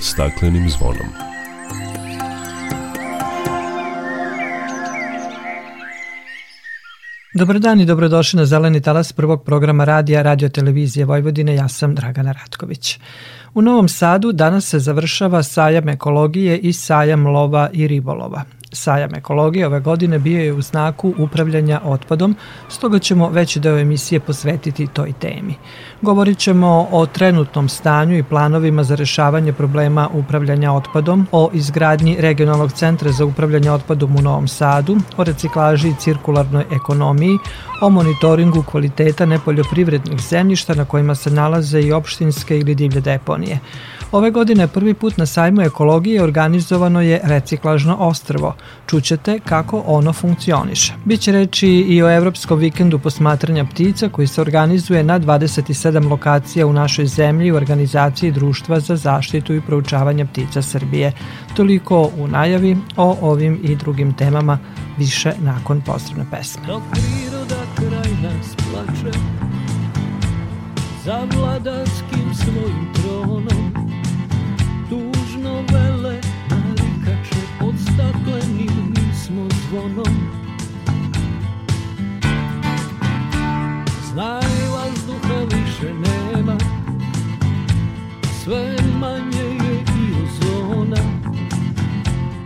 staklenim zvonom. Dobar dan i dobrodošli na Zeleni talas prvog programa radija Radio Televizije Vojvodine. Ja sam Dragana Ratković. U Novom Sadu danas se završava sajam ekologije i sajam lova i ribolova. Sajam ekologije ove godine bio je u znaku upravljanja otpadom, stoga ćemo veći deo emisije posvetiti toj temi. Govorit ćemo o trenutnom stanju i planovima za rešavanje problema upravljanja otpadom, o izgradnji regionalnog centra za upravljanje otpadom u Novom Sadu, o reciklaži i cirkularnoj ekonomiji, o monitoringu kvaliteta nepoljoprivrednih zemljišta na kojima se nalaze i opštinske ili divlje deponije. Ove godine prvi put na sajmu ekologije organizovano je reciklažno ostrvo. Čućete kako ono funkcioniše. Biće reči i o Evropskom vikendu posmatranja ptica koji se organizuje na 27 lokacija u našoj zemlji u organizaciji Društva za zaštitu i proučavanje ptica Srbije. Toliko u najavi o ovim i drugim temama više nakon posebne pesme. Dok priroda kraj nas plače za vladarskim svojim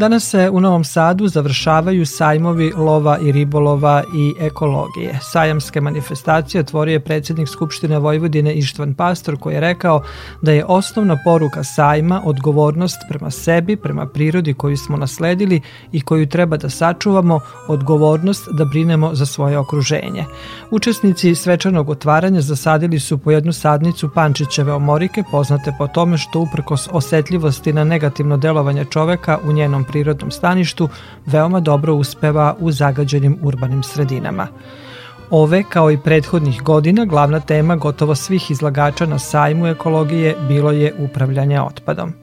Danas se u Novom Sadu završavaju sajmovi lova i ribolova i ekologije. Sajamske manifestacije otvorio je predsjednik Skupštine Vojvodine Ištvan Pastor koji je rekao da je osnovna poruka sajma odgovornost prema sebi, prema prirodi koju smo nasledili i koju treba da sačuvamo, odgovornost da brinemo za svoje okruženje. Učesnici svečanog otvaranja zasadili su po jednu sadnicu Pančićeve omorike, poznate po tome što uprkos osetljivosti na negativno delovanje čoveka u njenom prirodnom staništu veoma dobro uspeva u zagađenim urbanim sredinama. Ove, kao i prethodnih godina, glavna tema gotovo svih izlagača na sajmu ekologije bilo je upravljanje otpadom.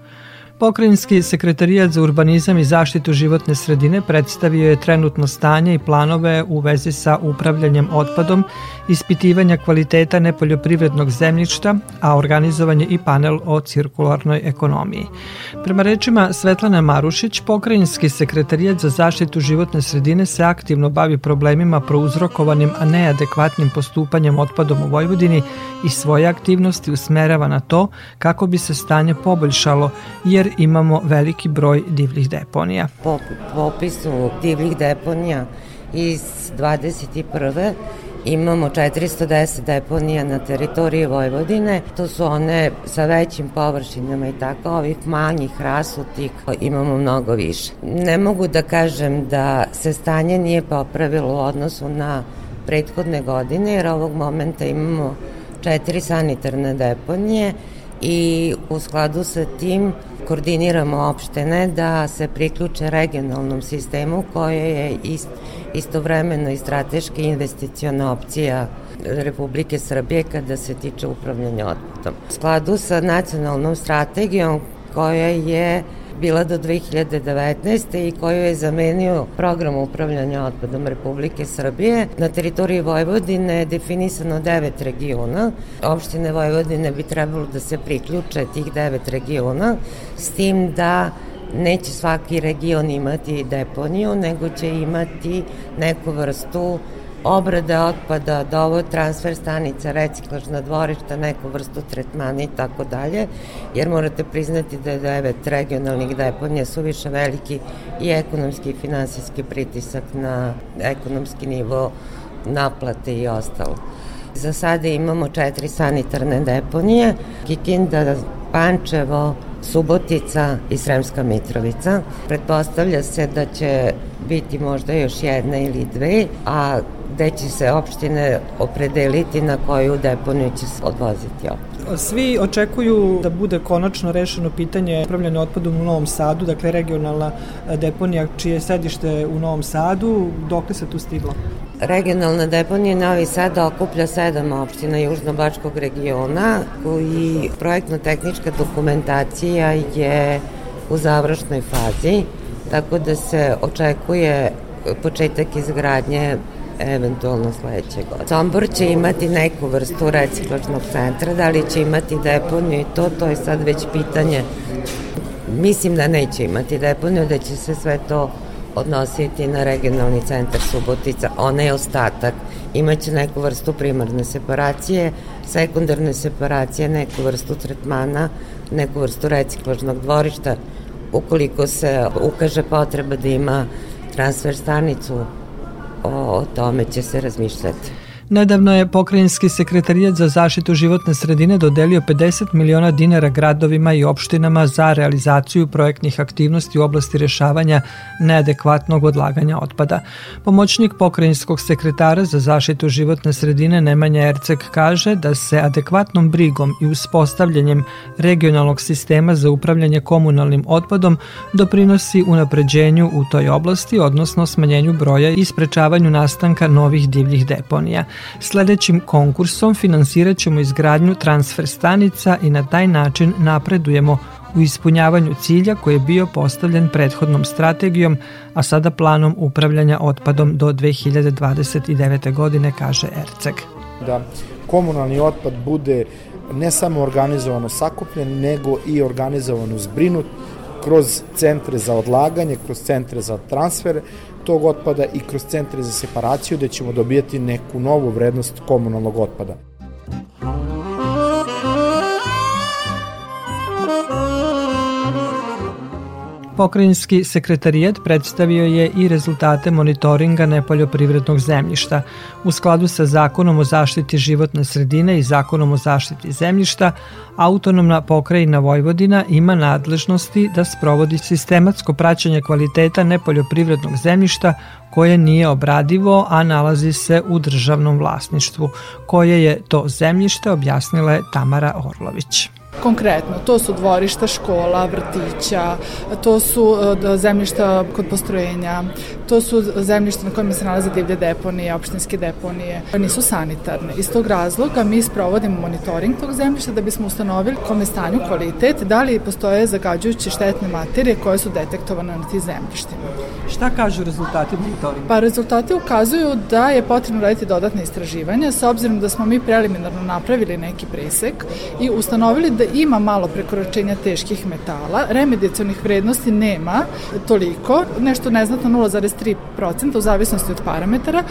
Pokrajinski sekretarijat za urbanizam i zaštitu životne sredine predstavio je trenutno stanje i planove u vezi sa upravljanjem otpadom, ispitivanja kvaliteta nepoljoprivrednog zemljišta, a organizovan je i panel o cirkularnoj ekonomiji. Prema rečima Svetlana Marušić, Pokrajinski sekretarijat za zaštitu životne sredine se aktivno bavi problemima prouzrokovanim, a neadekvatnim postupanjem otpadom u Vojvodini i svoje aktivnosti usmerava na to kako bi se stanje poboljšalo, jer imamo veliki broj divljih deponija. Po popisu divljih deponija iz 21 imamo 410 deponija na teritoriji Vojvodine. To su one sa većim površinama i tako, ovih manjih rasutih imamo mnogo više. Ne mogu da kažem da se stanje nije popravilo u odnosu na prethodne godine, jer ovog momenta imamo četiri sanitarne deponije i u skladu sa tim koordiniramo opštene da se priključe regionalnom sistemu koje je ist, istovremeno i strateška investiciona opcija Republike Srbije kada se tiče upravljanja otpadom. U skladu sa nacionalnom strategijom koja je bila do 2019. i koju je zamenio program upravljanja otpadom Republike Srbije. Na teritoriji Vojvodine je definisano devet regiona. Opštine Vojvodine bi trebalo da se priključe tih devet regiona, s tim da neće svaki region imati deponiju, nego će imati neku vrstu obrade otpada, dovo transfer stanica, reciklažna dvorišta, neku vrstu tretmana i tako dalje, jer morate priznati da je devet regionalnih deponija suviše veliki i ekonomski i finansijski pritisak na ekonomski nivo naplate i ostalo. Za sada imamo četiri sanitarne deponije, Kikinda, Pančevo, Subotica i Sremska Mitrovica. Pretpostavlja se da će biti možda još jedna ili dve, a gde će se opštine opredeliti na koju deponiju će se odvoziti otpad. Svi očekuju da bude konačno rešeno pitanje upravljanja otpadom u Novom Sadu, dakle regionalna deponija čije je sedište u Novom Sadu. Dok li se tu stiglo? Regionalna deponija Novi Sad okuplja sedam opština Južnobačkog regiona koji projektno-tehnička dokumentacija je u završnoj fazi, tako da se očekuje početak izgradnje eventualno sledeće godine. Sombor će imati neku vrstu reciklažnog centra, da li će imati deponiju i to, to je sad već pitanje. Mislim da neće imati deponiju, da će se sve to odnositi na regionalni centar Subotica, onaj ostatak imaće neku vrstu primarne separacije, sekundarne separacije, neku vrstu tretmana, neku vrstu reciklažnog dvorišta, ukoliko se ukaže potreba da ima transfer stanicu o tome će se razmišljati. Nedavno je pokrajinski sekretarijat za zaštitu životne sredine dodelio 50 miliona dinara gradovima i opštinama za realizaciju projektnih aktivnosti u oblasti rešavanja neadekvatnog odlaganja otpada. Pomoćnik pokrajinskog sekretara za zaštitu životne sredine Nemanja Ercek kaže da se adekvatnom brigom i uspostavljanjem regionalnog sistema za upravljanje komunalnim otpadom doprinosi unapređenju u toj oblasti, odnosno smanjenju broja i sprečavanju nastanka novih divljih deponija. Sledećim konkursom finansirat ćemo izgradnju transfer stanica i na taj način napredujemo u ispunjavanju cilja koji je bio postavljen prethodnom strategijom, a sada planom upravljanja otpadom do 2029. godine, kaže Erceg. Da komunalni otpad bude ne samo organizovano sakupljen, nego i organizovano zbrinut kroz centre za odlaganje, kroz centre za transfer, tog otpada i kroz centre za separaciju gde ćemo dobijati neku novu vrednost komunalnog otpada. Pokrajinski sekretarijat predstavio je i rezultate monitoringa nepoljoprivrednog zemljišta. U skladu sa zakonom o zaštiti životne sredine i zakonom o zaštiti zemljišta, autonomna pokrajina Vojvodina ima nadležnosti da sprovodi sistematsko praćanje kvaliteta nepoljoprivrednog zemljišta koje nije obradivo, a nalazi se u državnom vlasništvu. Koje je to zemljište objasnila je Tamara Orlović. Konkretno, to su dvorišta škola, vrtića, to su e, zemljišta kod postrojenja, to su zemljišta na kojima se nalaze divlje deponije, opštinske deponije, nisu sanitarne. Iz tog razloga mi sprovodimo monitoring tog zemljišta da bismo ustanovili kome stanju kvalitet, da li postoje zagađujuće štetne materije koje su detektovane na tim zemljištima. Šta kažu rezultati monitoringa? Pa rezultati ukazuju da je potrebno raditi dodatne istraživanja s obzirom da smo mi preliminarno napravili neki presek i ustanovili da ima malo prekoračenja teških metala, remedijacionih vrednosti nema toliko, nešto neznatno 0,3% u zavisnosti od parametara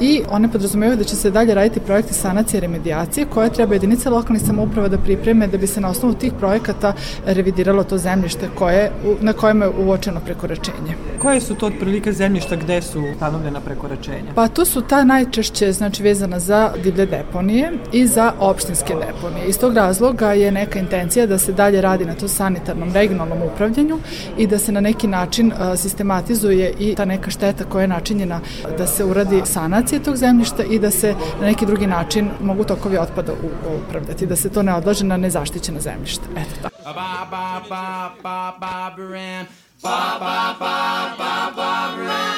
i one podrazumevaju da će se dalje raditi projekti sanacije i remedijacije koje treba jedinice lokalnih samouprava da pripreme da bi se na osnovu tih projekata revidiralo to zemljište koje, na kojem je uočeno prekoračenje. Koje su to otprilike zemljišta gde su stanovljena prekoračenja? Pa to su ta najčešće znači vezana za divlje deponije i za opštinske deponije. Iz tog razloga je neka intencija da se dalje radi na to sanitarnom regionalnom upravljanju i da se na neki način sistematizuje i ta neka šteta koja je načinjena da se uradi sanacija tog zemljišta i da se na neki drugi način mogu tokovi otpada upravljati, da se to ne odlaže na nezaštićena zemljišta. Eto tako. Ba, ba, ba, ba, ba, ba, ba, ba, ba, ba,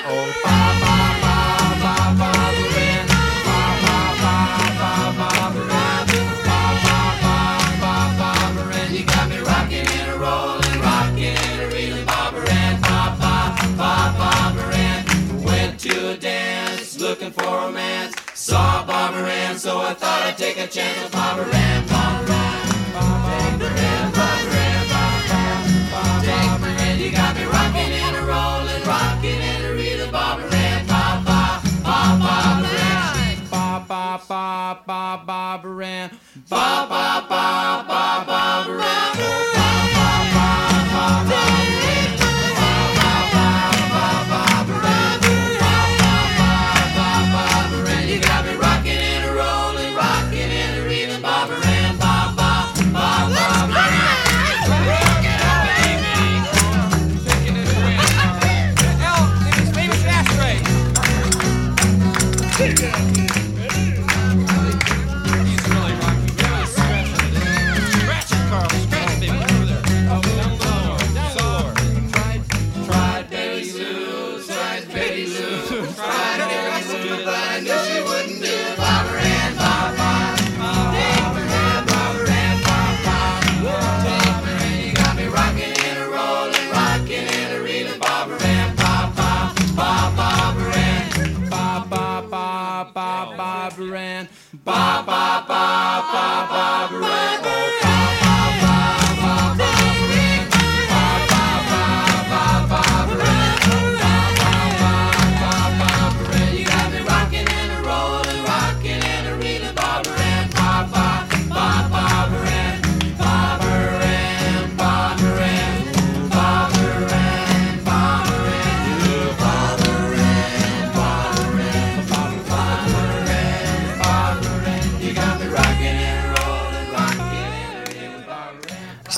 oh, ba, ba. looking so I thought I'd take a chance with Barbara Ram, Barbara Ram, Barbara Ram, Barbara Ram, Barbara Take my hand, you got me rocking and a rolling, rocking and a ba ba ba ba Barbara Ram, ba ba ba ba Barbara Ram.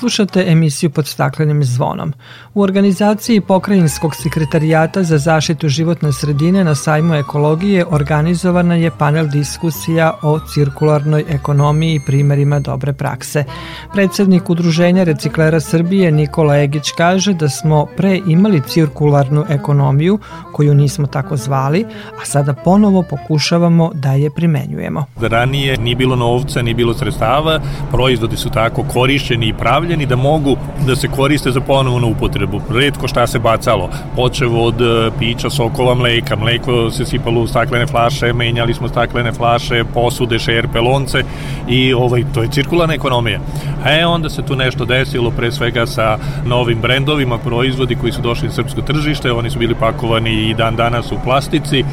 Slušate emisiju pod staklenim zvonom. U organizaciji Pokrajinskog sekretarijata za zaštitu životne sredine na sajmu ekologije organizovana je panel diskusija o cirkularnoj ekonomiji i primerima dobre prakse. Predsednik Udruženja reciklera Srbije Nikola Egić kaže da smo pre imali cirkularnu ekonomiju koju nismo tako zvali, a sada ponovo pokušavamo da je primenjujemo. Ranije nije bilo novca, nije bilo sredstava, proizvodi su tako korišćeni i pravljeni da mogu da se koriste za ponovnu upotrebu. Redko šta se bacalo, počev od e, pića, sokova, mleka, mleko se sipalo u staklene flaše, menjali smo staklene flaše, posude, šerpe, lonce i ovaj, to je cirkularna ekonomija. E, onda se tu nešto desilo, pre svega sa novim brendovima, proizvodi koji su došli na srpsko tržište, oni su bili pakovani i dan danas u plastici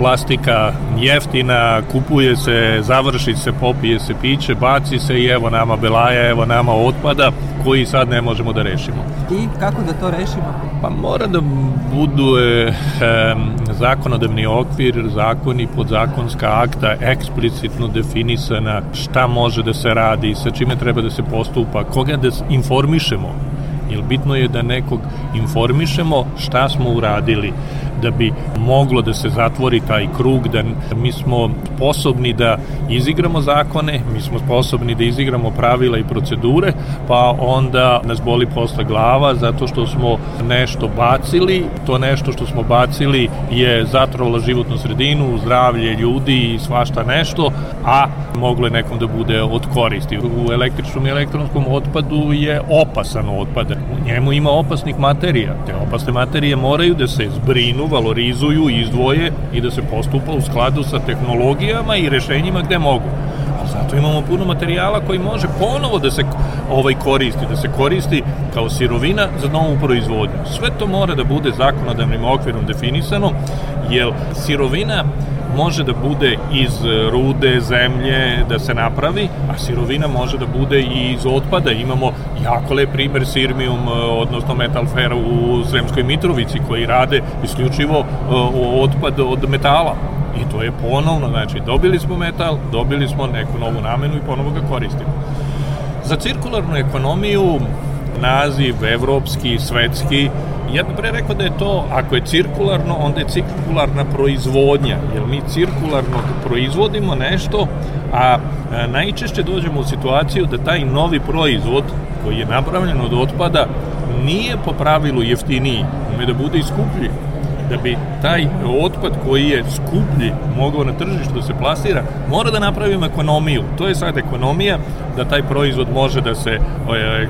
plastika jeftina, kupuje se, završi se, popije se piće, baci se i evo nama belaja, evo nama otpada koji sad ne možemo da rešimo. I kako da to rešimo? Pa mora da budu e, zakonodavni okvir, zakoni, podzakonska akta eksplicitno definisana šta može da se radi, sa čime treba da se postupa, koga da informišemo jer bitno je da nekog informišemo šta smo uradili, da bi moglo da se zatvori taj krug, da mi smo sposobni da izigramo zakone, mi smo sposobni da izigramo pravila i procedure, pa onda nas boli posle glava zato što smo nešto bacili, to nešto što smo bacili je zatrovalo životnu sredinu, zdravlje ljudi i svašta nešto, a moglo je nekom da bude od koristi. U električnom i elektronskom otpadu je opasan otpad. U njemu ima opasnih materija. Te opasne materije moraju da se zbrinu, valorizuju, izdvoje i da se postupa u skladu sa tehnologijama i rešenjima gde mogu. A zato imamo puno materijala koji može ponovo da se ovaj koristi, da se koristi kao sirovina za novu proizvodnju. Sve to mora da bude zakonodavnim okvirom definisano, jer sirovina može da bude iz rude, zemlje, da se napravi, a sirovina može da bude i iz otpada. Imamo jako lep primer Sirmium, odnosno Metalfera u Sremskoj Mitrovici, koji rade isključivo otpad od metala. I to je ponovno, znači dobili smo metal, dobili smo neku novu namenu i ponovo ga koristimo. Za cirkularnu ekonomiju naziv evropski, svetski, ja bih pre rekao da je to, ako je cirkularno, onda je cirkularna proizvodnja, jer mi cirkularno proizvodimo nešto, a najčešće dođemo u situaciju da taj novi proizvod koji je napravljen od otpada nije po pravilu jeftiniji, ume da bude i skuplji da bi taj otpad koji je skuplji mogao na tržištu da se plasira, mora da napravimo ekonomiju. To je sad ekonomija da taj proizvod može da se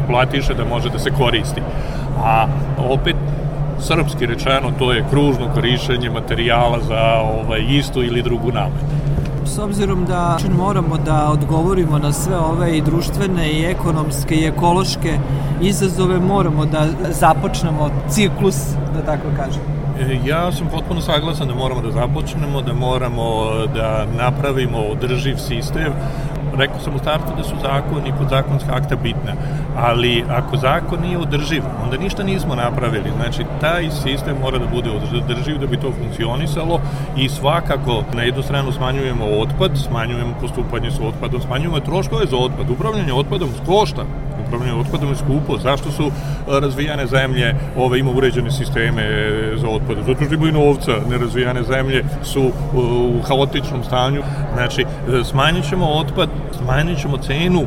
platiše, da može da se koristi. A opet srpski rečeno to je kružno korišćenje materijala za ovaj istu ili drugu namenu s obzirom da moramo da odgovorimo na sve ove i društvene i ekonomske i ekološke izazove, moramo da započnemo ciklus, da tako kažem. Ja sam potpuno saglasan da moramo da započnemo, da moramo da napravimo održiv sistem. Rekao sam u startu da su zakon i podzakonska akta bitna, ali ako zakon nije održiv, onda ništa nismo napravili. Znači, taj sistem mora da bude održiv da bi to funkcionisalo i svakako na jednu stranu smanjujemo otpad, smanjujemo postupanje sa otpadom, smanjujemo troškove za otpad. Upravljanje otpadom košta, upravljanje otpadom je skupo. Zašto su razvijane zemlje ove ima uređene sisteme za otpad? Zato što imaju novca. Nerazvijane zemlje su u haotičnom stanju. Znači, smanjit ćemo otpad, smanjit ćemo cenu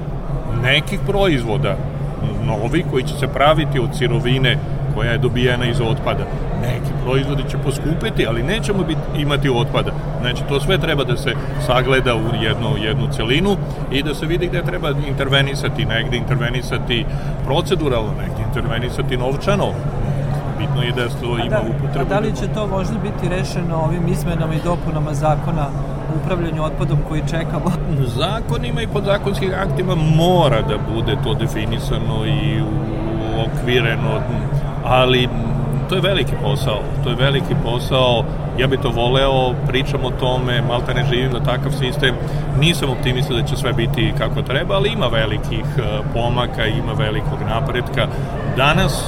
nekih proizvoda novi koji će se praviti od sirovine koja je dobijena iz otpada. Neki proizvodi će poskupiti, ali nećemo biti, imati otpada. Znači, to sve treba da se sagleda u jednu, jednu celinu i da se vidi gde treba intervenisati, negde intervenisati proceduralno, negde intervenisati novčano, bitno je da to ima da, upotrebu. A da li će to možda biti rešeno ovim izmenama i dopunama zakona o upravljanju otpadom koji čekamo? Zakonima i podzakonskih aktima mora da bude to definisano i okvireno, ali to je veliki posao, to je veliki posao, ja bih to voleo, pričam o tome, malta ne živim na takav sistem, nisam optimista da će sve biti kako treba, ali ima velikih e, pomaka, ima velikog napretka. Danas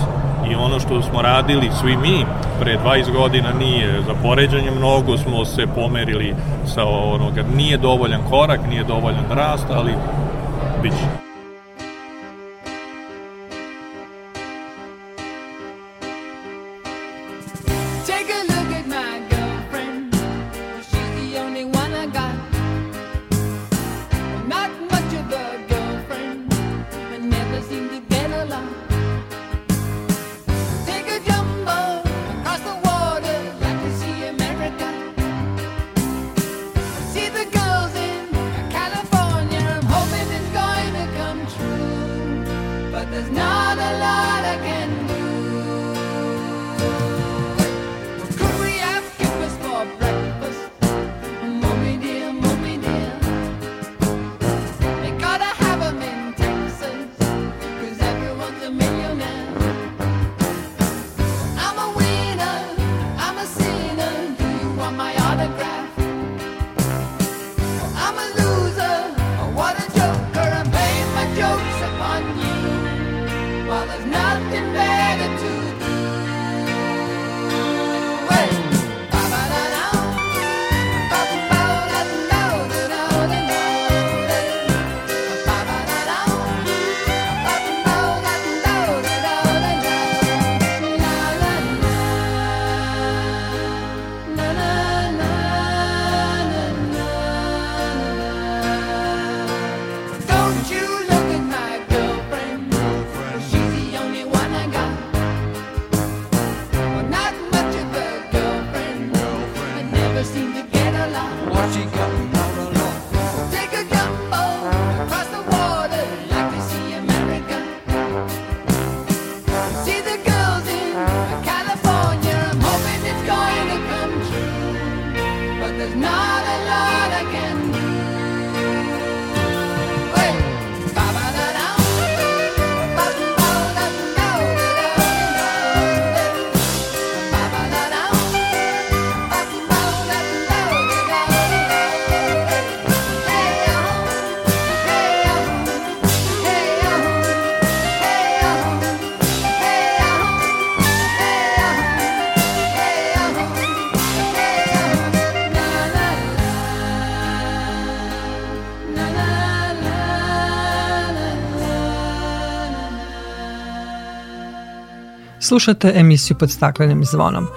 i ono što smo radili svi mi pre 20 godina nije za poređanje mnogo smo se pomerili sa onoga nije dovoljan korak, nije dovoljan rast, ali bit Slušate emisiju pod staklenim zvonom.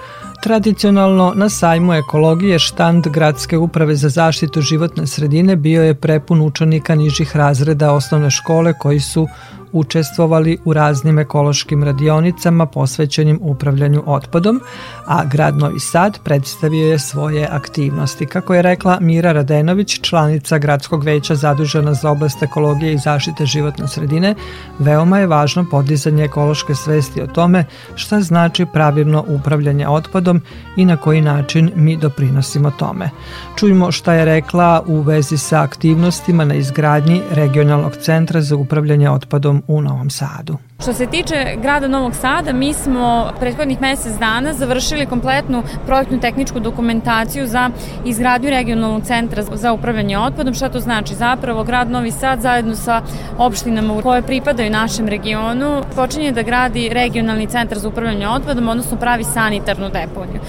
Tradicionalno na sajmu ekologije štand Gradske uprave za zaštitu životne sredine bio je prepun učenika nižih razreda osnovne škole koji su učestvovali u raznim ekološkim radionicama posvećenim upravljanju otpadom, a grad Novi Sad predstavio je svoje aktivnosti. Kako je rekla Mira Radenović, članica gradskog veća zadužena za oblast ekologije i zaštite životne sredine, veoma je važno podizanje ekološke svesti o tome šta znači pravilno upravljanje otpadom i na koji način mi doprinosimo tome. Čujmo šta je rekla u vezi sa aktivnostima na izgradnji regionalnog centra za upravljanje otpadom u Novom Sadu. Što se tiče grada Novog Sada, mi smo prethodnih mesec dana završili kompletnu projektnu tehničku dokumentaciju za izgradnju regionalnog centra za upravljanje otpadom. Šta to znači? Zapravo grad Novi Sad zajedno sa opštinama koje pripadaju našem regionu počinje da gradi regionalni centar za upravljanje otpadom, odnosno pravi sanitarnu deponiju.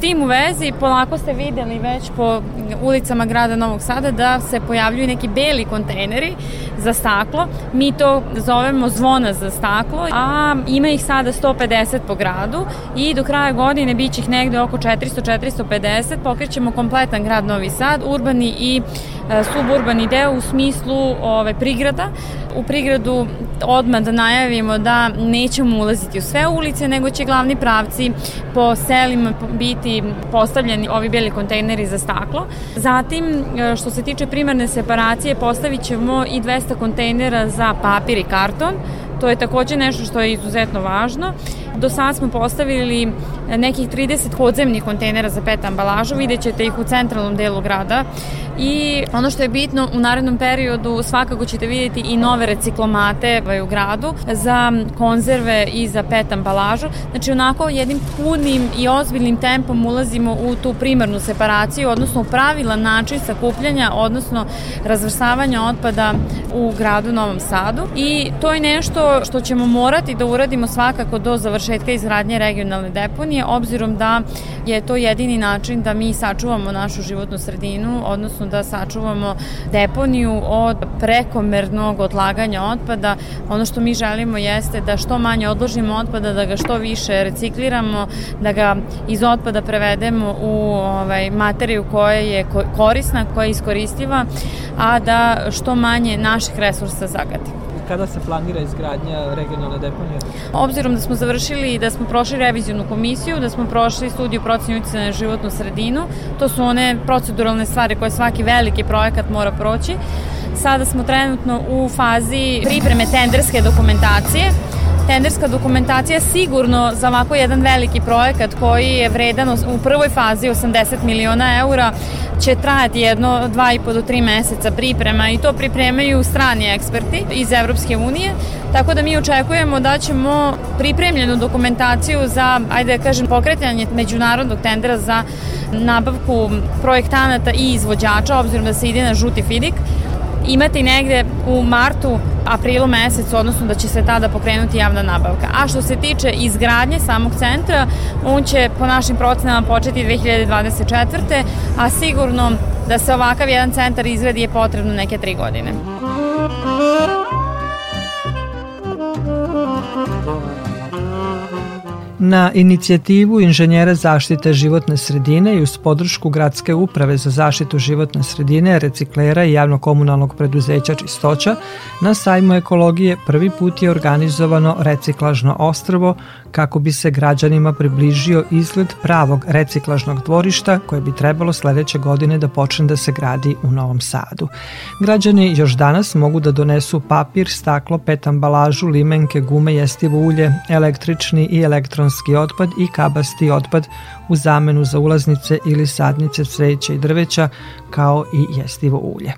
Tim u vezi, polako ste videli već po ulicama grada Novog Sada da se pojavljuju neki beli kontejneri za staklo. Mi to zovemo zvona za staklo, a ima ih sada 150 po gradu i do kraja godine bit će ih negde oko 400-450. Pokrećemo kompletan grad Novi Sad, urbani i e, suburbani deo u smislu ove, prigrada. U prigradu odmah da najavimo da nećemo ulaziti u sve ulice, nego će glavni pravci po selima biti postavljeni ovi beli kontejneri za staklo. Zatim, e, što se tiče primarne separacije, postavit ćemo i 200 kontejnera za papir i karton. To je takođe nešto što je izuzetno važno. Do sada smo postavili nekih 30 podzemnih kontejnera za pet ambalažu, vidjet ćete ih u centralnom delu grada i ono što je bitno u narednom periodu svakako ćete vidjeti i nove reciklomate u gradu za konzerve i za pet ambalažu. Znači onako jednim punim i ozbiljnim tempom ulazimo u tu primarnu separaciju, odnosno u pravilan način sakupljanja, odnosno razvrstavanja otpada u gradu Novom Sadu i to je nešto što ćemo morati da uradimo svakako do završetka izgradnje regionalne deponije, obzirom da je to jedini način da mi sačuvamo našu životnu sredinu, odnosno da sačuvamo deponiju od prekomernog odlaganja otpada. Ono što mi želimo jeste da što manje odložimo otpada, da ga što više recikliramo, da ga iz otpada prevedemo u ovaj, materiju koja je korisna, koja je iskoristiva, a da što manje naših resursa zagadi kada se planira izgradnja regionalne deponije? Obzirom da smo završili i da smo prošli revizijonu komisiju, da smo prošli studiju procenu utjecaja na životnu sredinu, to su one proceduralne stvari koje svaki veliki projekat mora proći. Sada smo trenutno u fazi pripreme tenderske dokumentacije tenderska dokumentacija sigurno za ovako jedan veliki projekat koji je vredan u prvoj fazi 80 miliona eura će trajati jedno dva i po do tri meseca priprema i to pripremaju strani eksperti iz Evropske unije, tako da mi očekujemo da ćemo pripremljenu dokumentaciju za, ajde da kažem, pokretanje međunarodnog tendera za nabavku projektanata i izvođača, obzirom da se ide na žuti fidik, imati negde u martu, aprilu mesecu, odnosno da će se tada pokrenuti javna nabavka. A što se tiče izgradnje samog centra, on će po našim procenama početi 2024. a sigurno da se ovakav jedan centar izgradi je potrebno neke tri godine. Na inicijativu inženjera zaštite životne sredine i uz podršku Gradske uprave za zaštitu životne sredine, reciklera i javno-komunalnog preduzeća Čistoća, na sajmu ekologije prvi put je organizovano reciklažno ostrvo kako bi se građanima približio izgled pravog reciklažnog dvorišta koje bi trebalo sledeće godine da počne da se gradi u Novom Sadu. Građani još danas mogu da donesu papir, staklo, pet ambalažu, limenke, gume, jestivo ulje, električni i elektronski otpad i kabasti otpad u zamenu za ulaznice ili sadnice cveća i drveća kao i jestivo ulje.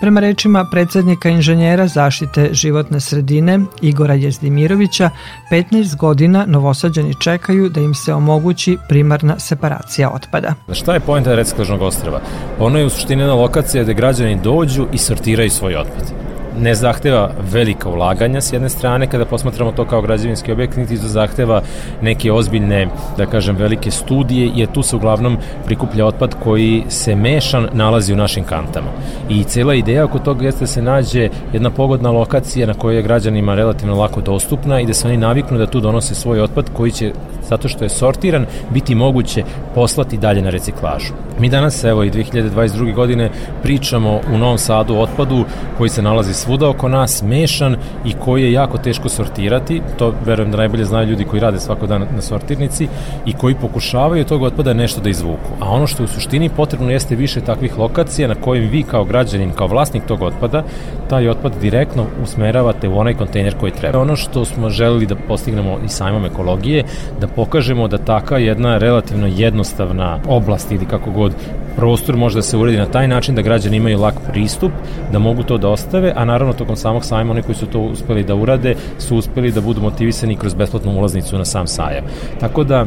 Prema rečima predsednika inženjera zaštite životne sredine Igora Jezdimirovića, 15 godina novosađani čekaju da im se omogući primarna separacija otpada. Šta je pojenta reciklažnog ostrava? Ono je u suštini jedna lokacija gde građani dođu i sortiraju svoj otpad ne zahteva velika ulaganja s jedne strane kada posmatramo to kao građevinski objekt, niti to zahteva neke ozbiljne, da kažem, velike studije, jer tu se uglavnom prikuplja otpad koji se mešan nalazi u našim kantama. I cela ideja oko toga jeste da se nađe jedna pogodna lokacija na kojoj je građanima relativno lako dostupna i da se oni naviknu da tu donose svoj otpad koji će, zato što je sortiran, biti moguće poslati dalje na reciklažu. Mi danas, evo i 2022. godine, pričamo u Novom Sadu o otpadu koji se nalazi svuda oko nas, mešan i koji je jako teško sortirati, to verujem da najbolje znaju ljudi koji rade svako dan na sortirnici i koji pokušavaju tog otpada nešto da izvuku. A ono što u suštini potrebno jeste više takvih lokacija na kojim vi kao građanin, kao vlasnik tog otpada, taj otpad direktno usmeravate u onaj kontejner koji treba. Ono što smo želeli da postignemo i sajmom ekologije, da pokažemo da taka jedna relativno jednostavna oblast ili kako god prostor može da se uredi na taj način da građani imaju lak pristup, da mogu to da ostave, a naravno tokom samog sajma oni koji su to uspeli da urade su uspeli da budu motivisani kroz besplatnu ulaznicu na sam sajam. Tako da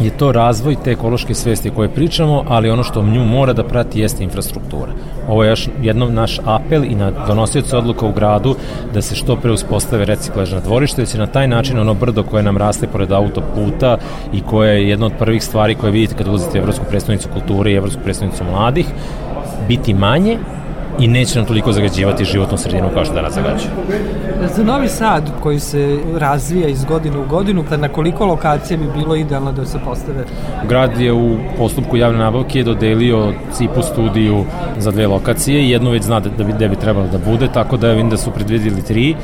je to razvoj te ekološke svesti koje pričamo, ali ono što nju mora da prati jeste infrastruktura. Ovo je još jednom naš apel i na donosioce odluka u gradu da se što pre uspostave reciklažna dvorište, da će na taj način ono brdo koje nam raste pored autoputa i koje je jedna od prvih stvari koje vidite kad ulazite u Evropsku predstavnicu kulture i Evropsku predstavnicu mladih, biti manje i neće nam toliko zagađivati životnu sredinu kao što danas zagađuje. Za Novi Sad koji se razvija iz godine u godinu, na koliko lokacija bi bilo idealno da se postave? Grad je u postupku javne nabavke dodelio CIPU studiju za dve lokacije i jednu već zna da bi, da bi trebalo da bude, tako da vidim da su predvidili tri.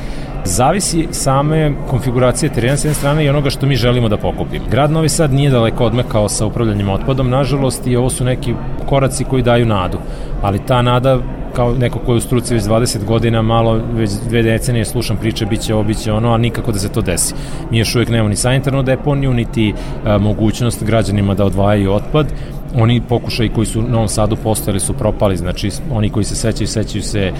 Zavisi same konfiguracije terena s jedne strane i onoga što mi želimo da pokupimo. Grad Novi Sad nije daleko odmekao sa upravljanjem otpadom, nažalost, i ovo su neki koraci koji daju nadu. Ali ta nada kao neko ko je u struci već 20 godina, malo, već dve decenije slušam priče, biće ovo, biće ono, a nikako da se to desi. Mi još uvijek nemamo ni sanitarnu deponiju, niti a, mogućnost građanima da odvajaju otpad oni pokušaj koji su u Novom Sadu postojali su propali, znači oni koji se sećaju, sećaju se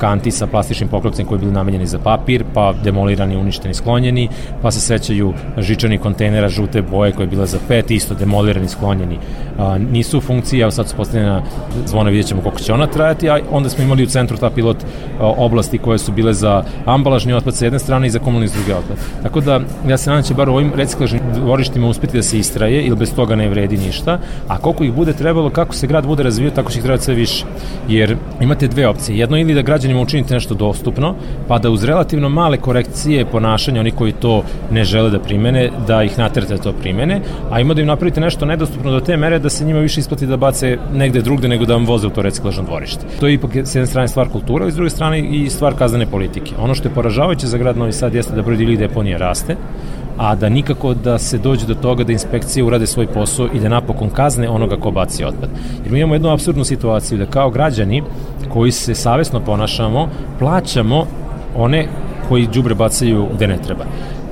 kanti sa plastičnim poklopcem koji bili namenjeni za papir, pa demolirani, uništeni, sklonjeni, pa se sećaju žičanih kontejnera žute boje koje je bila za pet, isto demolirani, sklonjeni. Nisu u funkciji, evo sad su postavljena zvona, vidjet ćemo koliko će ona trajati, a onda smo imali u centru ta pilot oblasti koje su bile za ambalažni otpad sa jedne strane i za komunalni s druge otpad. Tako da, ja se nadam da će bar u ovim reciklažnim dvorištima uspeti da se istraje, ili bez toga ne vredi ništa, a koliko ih bude trebalo, kako se grad bude razvio, tako će ih trebati sve više. Jer imate dve opcije. Jedno ili da građanima učinite nešto dostupno, pa da uz relativno male korekcije ponašanja, oni koji to ne žele da primene, da ih naterate da to primene, a ima da im napravite nešto nedostupno do te mere da se njima više isplati da bace negde drugde nego da vam voze u to reciklažno dvorište. To je ipak s jedne strane stvar kultura, a s druge strane i stvar kaznene politike. Ono što je poražavajuće za grad Novi Sad jeste da broj divljih deponija raste, a da nikako da se dođe do toga da inspekcije urade svoj posao i da napokon kazne onoga ko baci otpad. Jer mi imamo jednu absurdnu situaciju da kao građani koji se savesno ponašamo, plaćamo one koji đubre bacaju gde ne treba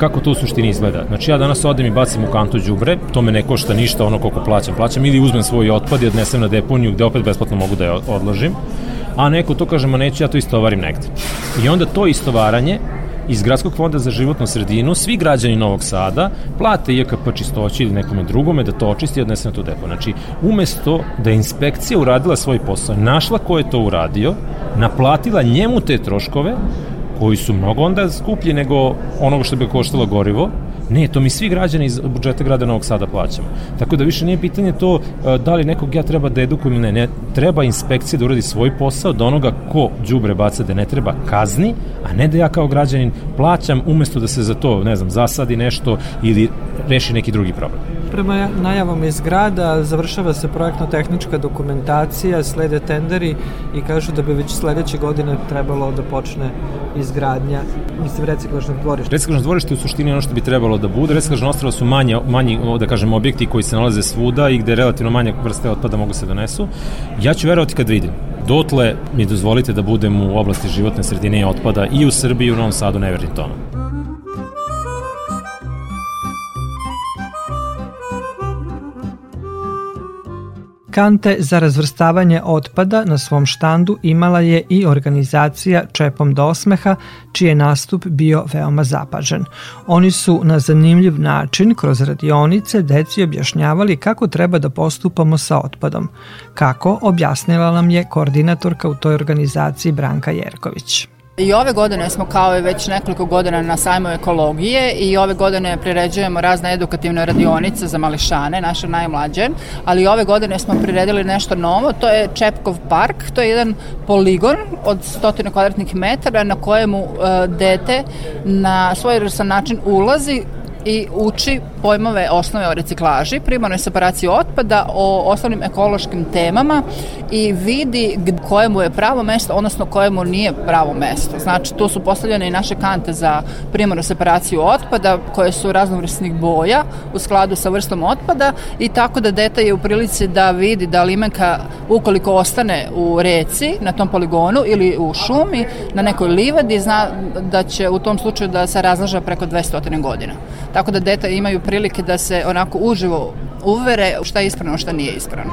kako to u suštini izgleda. Znači ja danas odem i bacim u kantu đubre, to me ne košta ništa ono koliko plaćam. Plaćam ili uzmem svoj otpad i odnesem na deponiju gde opet besplatno mogu da je odložim, a neko to kaže, ma neću, ja to istovarim negde. I onda to istovaranje iz Gradskog fonda za životnu sredinu svi građani Novog Sada plate IKP čistoći ili nekome drugome da to očisti i odnese na tu depo. Znači, umesto da je inspekcija uradila svoj posao, našla ko je to uradio, naplatila njemu te troškove, koji su mnogo onda skuplji nego onoga što bi koštalo gorivo, Ne, to mi svi građani iz budžeta grada Novog Sada plaćamo. Tako da više nije pitanje to e, da li nekog ja treba da edukujem ili ne. ne. Treba inspekcija da uradi svoj posao, da onoga ko đubre baca da ne treba kazni, a ne da ja kao građanin plaćam umesto da se za to, ne znam, zasadi nešto ili reši neki drugi problem. Prema najavom iz grada završava se projektno-tehnička dokumentacija, slede tenderi i kažu da bi već sledeće godine trebalo da počne izgradnja, mislim, reciklažnog dvorišta. Reciklažno dvorište u suštini ono što bi trebalo da bude. Reciklažna ostrava su manje, manji, da kažem, objekti koji se nalaze svuda i gde relativno manje vrste otpada mogu se donesu. Ja ću verovati kad vidim. Dotle mi dozvolite da budem u oblasti životne sredine i otpada i u Srbiji i u Novom Sadu, ne verim tome. Kante za razvrstavanje otpada na svom štandu imala je i organizacija Čepom do osmeha, čiji je nastup bio veoma zapažen. Oni su na zanimljiv način kroz radionice deci objašnjavali kako treba da postupamo sa otpadom. Kako, objasnila nam je koordinatorka u toj organizaciji Branka Jerković. I ove godine smo kao i već nekoliko godina na sajmu ekologije i ove godine priređujemo razne edukativne radionice za mališane, naše najmlađe, ali ove godine smo priredili nešto novo, to je Čepkov park, to je jedan poligon od stotine kvadratnih metara na kojemu e, dete na svoj način ulazi i uči pojmove osnove o reciklaži, primarnoj separaciji otpada, o osnovnim ekološkim temama i vidi kojemu je pravo mesto, odnosno kojemu nije pravo mesto. Znači, tu su postavljene i naše kante za primarnu separaciju otpada, koje su raznovrsnih boja u skladu sa vrstom otpada i tako da deta je u prilici da vidi da limenka, ukoliko ostane u reci, na tom poligonu ili u šumi, na nekoj livadi, zna da će u tom slučaju da se razlaža preko 200 godina. Tako da deta imaju prilike da se onako uživo uvere šta je ispravno, šta nije ispravno.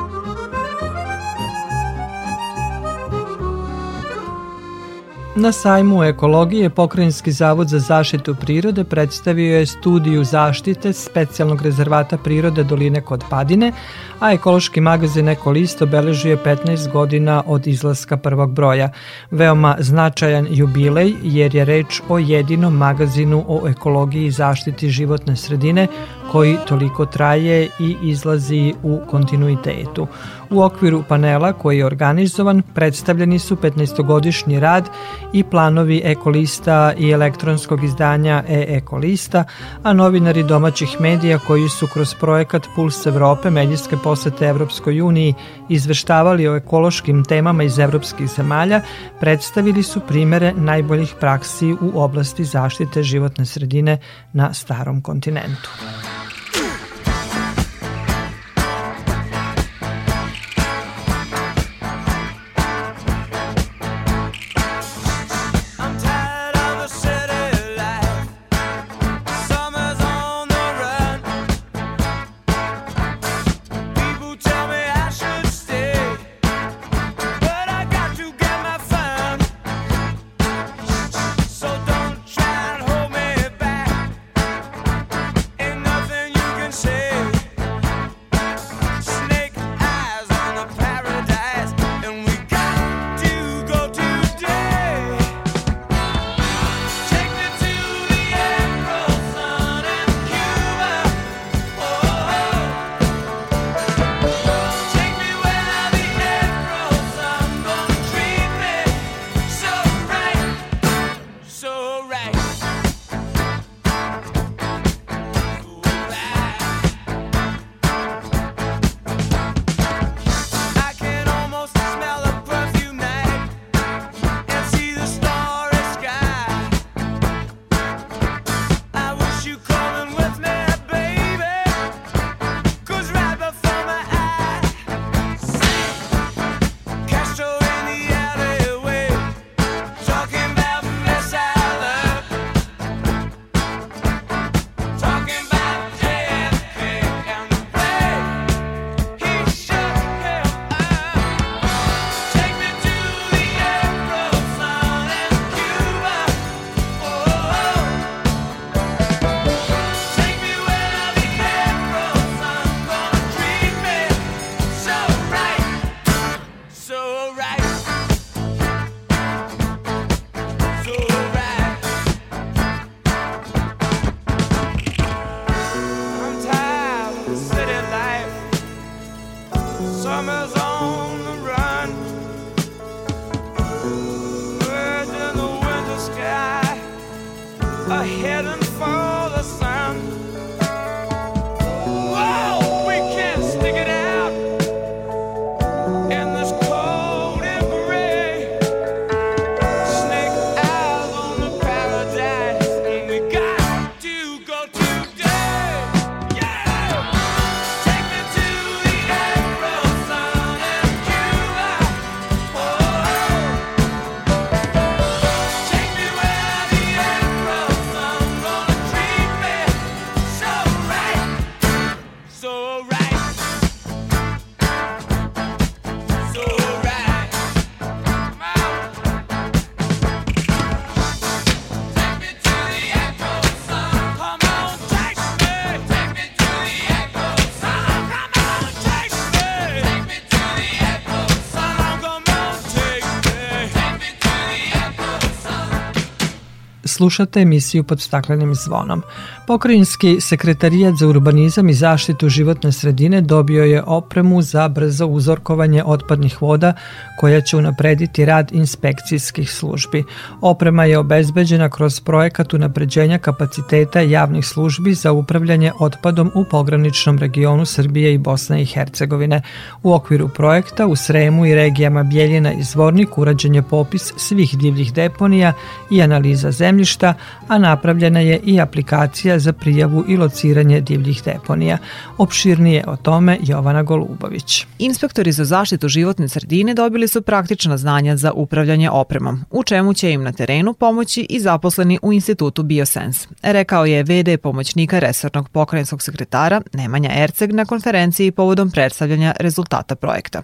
Na sajmu ekologije Pokrajinski zavod za zaštitu prirode predstavio je studiju zaštite specijalnog rezervata prirode Doline kod Padine, a ekološki magazin Ekolist obeležuje 15 godina od izlaska prvog broja. Veoma značajan jubilej jer je reč o jedinom magazinu o ekologiji i zaštiti životne sredine koji toliko traje i izlazi u kontinuitetu. U okviru panela koji je organizovan predstavljeni su 15-godišnji rad i planovi ekolista i elektronskog izdanja e-ekolista, a novinari domaćih medija koji su kroz projekat Puls Evrope medijske posete Evropskoj uniji izveštavali o ekološkim temama iz evropskih zemalja, predstavili su primere najboljih praksi u oblasti zaštite životne sredine na starom kontinentu. Summer's on Slušate emisiju pod staklenim zvonom. Pokrajinski sekretarijat za urbanizam i zaštitu životne sredine dobio je opremu za brzo uzorkovanje otpadnih voda koja će unaprediti rad inspekcijskih službi. Oprema je obezbeđena kroz projekat unapređenja kapaciteta javnih službi za upravljanje otpadom u pograničnom regionu Srbije i Bosne i Hercegovine. U okviru projekta u Sremu i regijama Bjeljina i Zvornik urađen je popis svih divljih deponija i analiza zemljišta, a napravljena je i aplikacija za prijavu i lociranje divljih deponija. Opširnije o tome Jovana Golubović. Inspektori za zaštitu životne sredine dobili su praktična znanja za upravljanje opremom, u čemu će im na terenu pomoći i zaposleni u institutu Biosens, rekao je VD pomoćnika resornog pokrajinskog sekretara Nemanja Erceg na konferenciji povodom predstavljanja rezultata projekta.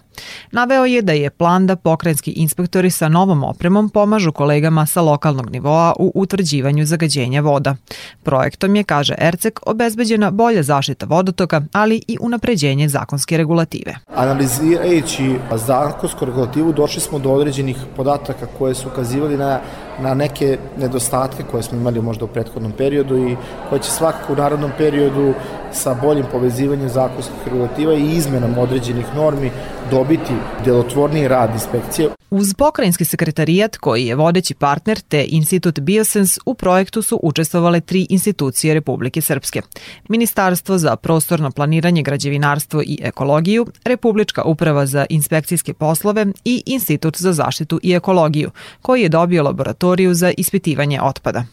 Naveo je da je plan da pokrajinski inspektori sa novom opremom pomažu kolegama sa lokalnog nivoa u utvrđivanju zagađenja voda. Projektom je, kaže Erceg, obezbeđena bolja zaštita vodotoka, ali i unapređenje zakonske regulative. Analizirajući zakonsku regulativu došli smo do određenih podataka koje su ukazivali na, na neke nedostatke koje smo imali možda u prethodnom periodu i koje će svakako u narodnom periodu sa boljim povezivanjem zakonskih regulativa i izmenom određenih normi dobiti delotvorniji rad inspekcije. Uz pokrajinski sekretarijat koji je vodeći partner te Institut Biosens u projektu su učestvovale tri institucije Republike Srpske. Ministarstvo za prostorno planiranje, građevinarstvo i ekologiju, Republička uprava za inspekcijske poslove i Institut za zaštitu i ekologiju, koji je dobio laboratoriju za ispitivanje otpada.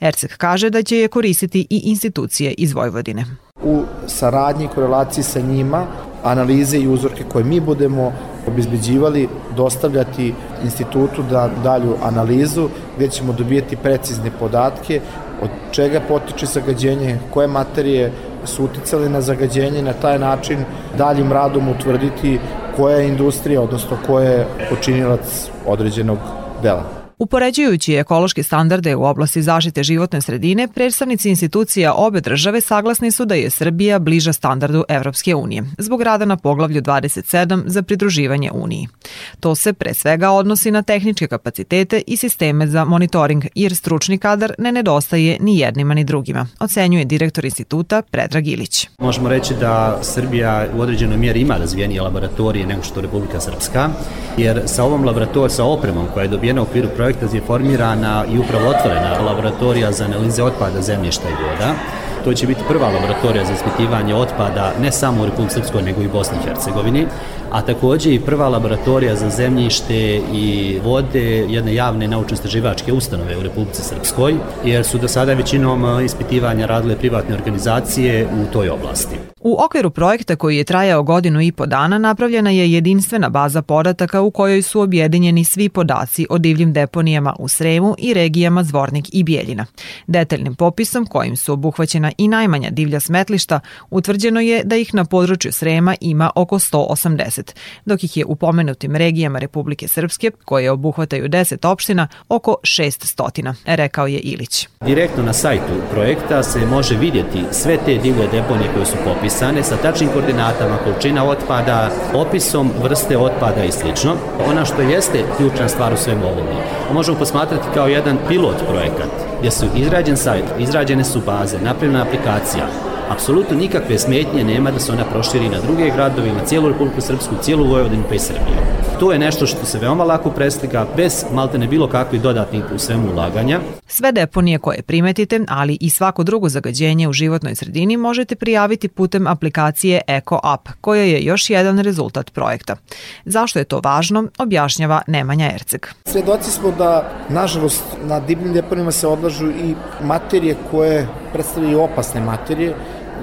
Ercek kaže da će je koristiti i institucije iz Vojvodine. U saradnji i korelaciji sa njima analize i uzorke koje mi budemo obezbeđivali, dostavljati institutu da dalju analizu gde ćemo dobijati precizne podatke od čega potiče zagađenje, koje materije su uticali na zagađenje na taj način daljim radom utvrditi koja je industrija, odnosno ko je počinilac određenog dela. Upoređujući ekološke standarde u oblasti zaštite životne sredine, predstavnici institucija obe države saglasni su da je Srbija bliža standardu Evropske unije, zbog rada na poglavlju 27 za pridruživanje Uniji. To se pre svega odnosi na tehničke kapacitete i sisteme za monitoring, jer stručni kadar ne nedostaje ni jednima ni drugima, ocenjuje direktor instituta Predrag Ilić. Možemo reći da Srbija u određenoj mjeri ima razvijenije laboratorije nego što Republika Srpska, jer sa ovom laboratorijom, sa opremom koja je dobijena u okviru projekta je formirana i upravo otvorena laboratorija za analize otpada zemljišta i voda. To će biti prva laboratorija za ispitivanje otpada ne samo u Republike Srpskoj nego i Bosni i Hercegovini, a takođe i prva laboratorija za zemljište i vode jedne javne naučno-istraživačke ustanove u Republici Srpskoj, jer su do sada većinom ispitivanja radile privatne organizacije u toj oblasti. U okviru projekta koji je trajao godinu i po dana napravljena je jedinstvena baza podataka u kojoj su objedinjeni svi podaci o divljim deponijama u Sremu i regijama Zvornik i Bijeljina. Detaljnim popisom kojim su obuhvaćena i najmanja divlja smetlišta, utvrđeno je da ih na području Srema ima oko 180, dok ih je u pomenutim regijama Republike Srpske, koje obuhvataju 10 opština, oko 600, rekao je Ilić. Direktno na sajtu projekta se može vidjeti sve te divlje deponije koje su popisane sa tačnim koordinatama, količina otpada, opisom vrste otpada i sl. Ona što jeste ključna stvar u svemu ovome, možemo posmatrati kao jedan pilot projekat gdje su izrađen sajt, izrađene su baze, napravljena aplikacija, apsolutno nikakve smetnje nema da se ona proširi na druge gradove, na cijelu Republiku Srpsku, cijelu Vojvodinu pa i Srbiju. To je nešto što se veoma lako preslika bez maltene bilo kakvih dodatnih u svemu ulaganja. Sve deponije koje primetite, ali i svako drugo zagađenje u životnoj sredini možete prijaviti putem aplikacije Eco App, koja je još jedan rezultat projekta. Zašto je to važno, objašnjava Nemanja Erceg. Svedoci smo da, nažalost, na divljim deponijama se odlažu i materije koje predstavljaju opasne materije,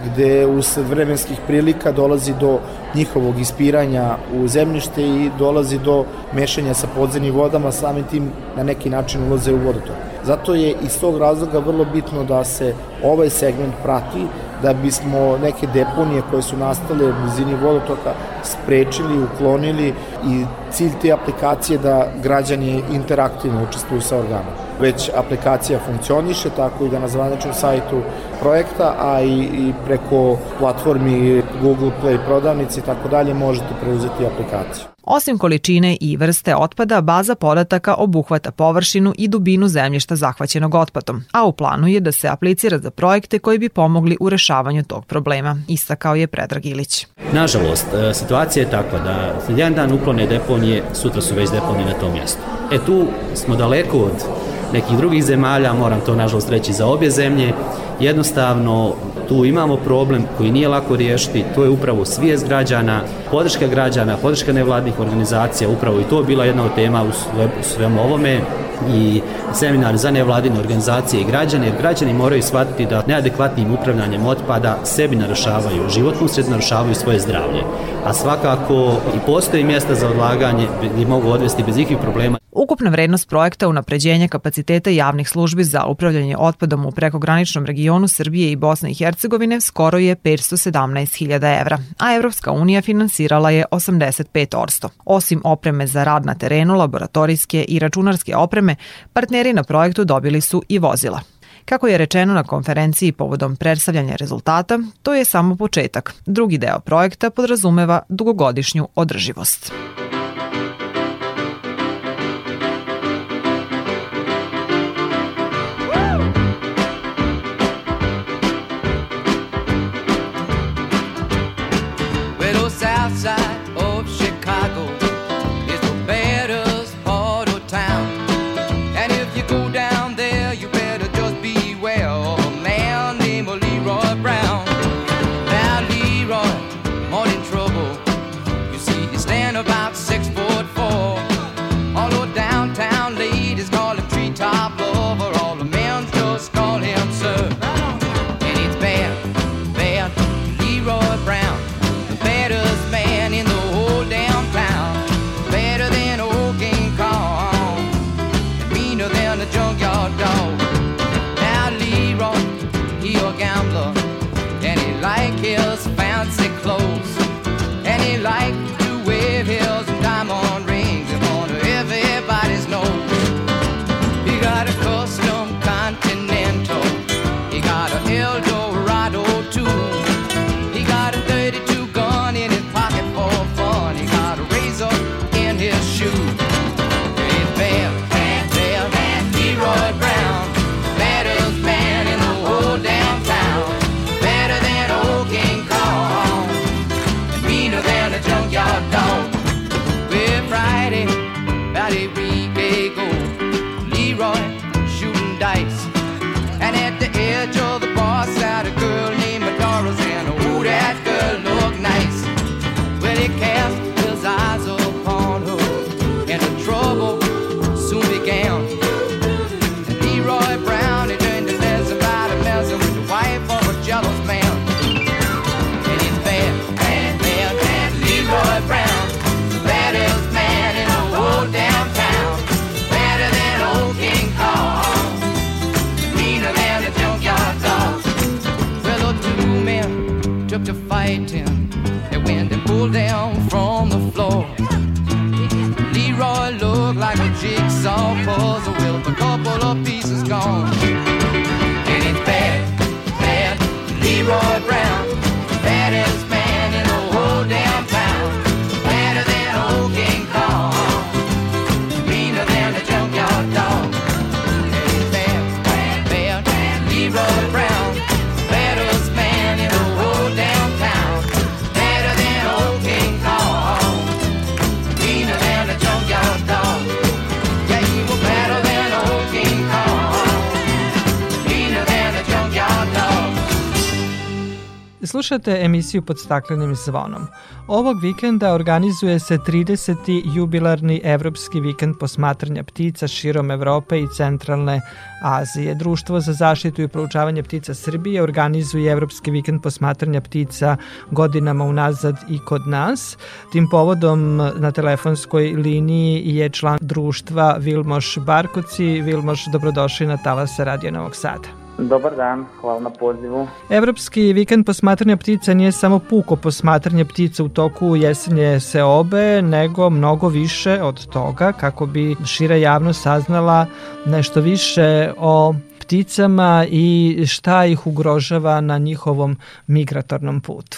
gde usled vremenskih prilika dolazi do njihovog ispiranja u zemljište i dolazi do mešanja sa podzemnim vodama, samim tim na neki način ulaze u vodotok. Zato je iz tog razloga vrlo bitno da se ovaj segment prati, da bismo neke deponije koje su nastale u blizini vodotoka sprečili, uklonili i cilj te aplikacije da građani interaktivno učestvuju sa organom. Već aplikacija funkcioniše, tako i da na zvaničnom sajtu projekta, a i, i preko platformi Google Play prodavnice i tako dalje, možete preuzeti aplikaciju. Osim količine i vrste otpada, baza podataka obuhvata površinu i dubinu zemljišta zahvaćenog otpadom, a u planu je da se aplicira za projekte koji bi pomogli u rešavanju tog problema, istakao je Predrag Ilić. Nažalost, e, situacija je takva da jedan dan uklone deponije, sutra su već deponije na tom mjestu. E tu smo daleko od nekih drugih zemalja, moram to nažalost reći za obje zemlje, jednostavno tu imamo problem koji nije lako riješiti, to je upravo svijest građana, podrška građana, podrška nevladnih organizacija, upravo i to je bila jedna od tema u sve- u svemu ovome i seminar za nevladine organizacije i građane, jer građani moraju shvatiti da neadekvatnim upravljanjem otpada sebi narušavaju životnu sred, narušavaju svoje zdravlje. A svakako i postoji mjesta za odlaganje gdje mogu odvesti bez ikakvih problema. Ukupna vrednost projekta unapređenja kapaciteta javnih službi za upravljanje otpadom u prekograničnom regionu Srbije i Bosne i Hercegovine skoro je 517.000 evra, a Evropska unija finansirala je 85%. Osim opreme za rad na terenu, laboratorijske i računarske opreme, partneri na projektu dobili su i vozila. Kako je rečeno na konferenciji povodom predstavljanja rezultata, to je samo početak. Drugi deo projekta podrazumeva dugogodišnju održivost. was a will, couple of pieces gone. Slušate emisiju pod staklenim zvonom. Ovog vikenda organizuje se 30. jubilarni Evropski vikend posmatranja ptica širom Evrope i centralne Azije. Društvo za zaštitu i proučavanje ptica Srbije organizuje Evropski vikend posmatranja ptica godinama unazad i kod nas. Tim povodom na telefonskoj liniji je član društva Vilmoš Barkoci. Vilmoš, dobrodošli na Talasa Radio Novog Sada. Dobar dan, hvala na pozivu. Evropski vikend posmatranja ptica nije samo puko posmatranje ptica u toku jesenje seobe, nego mnogo više od toga kako bi šira javnost saznala nešto više o pticama i šta ih ugrožava na njihovom migratornom putu.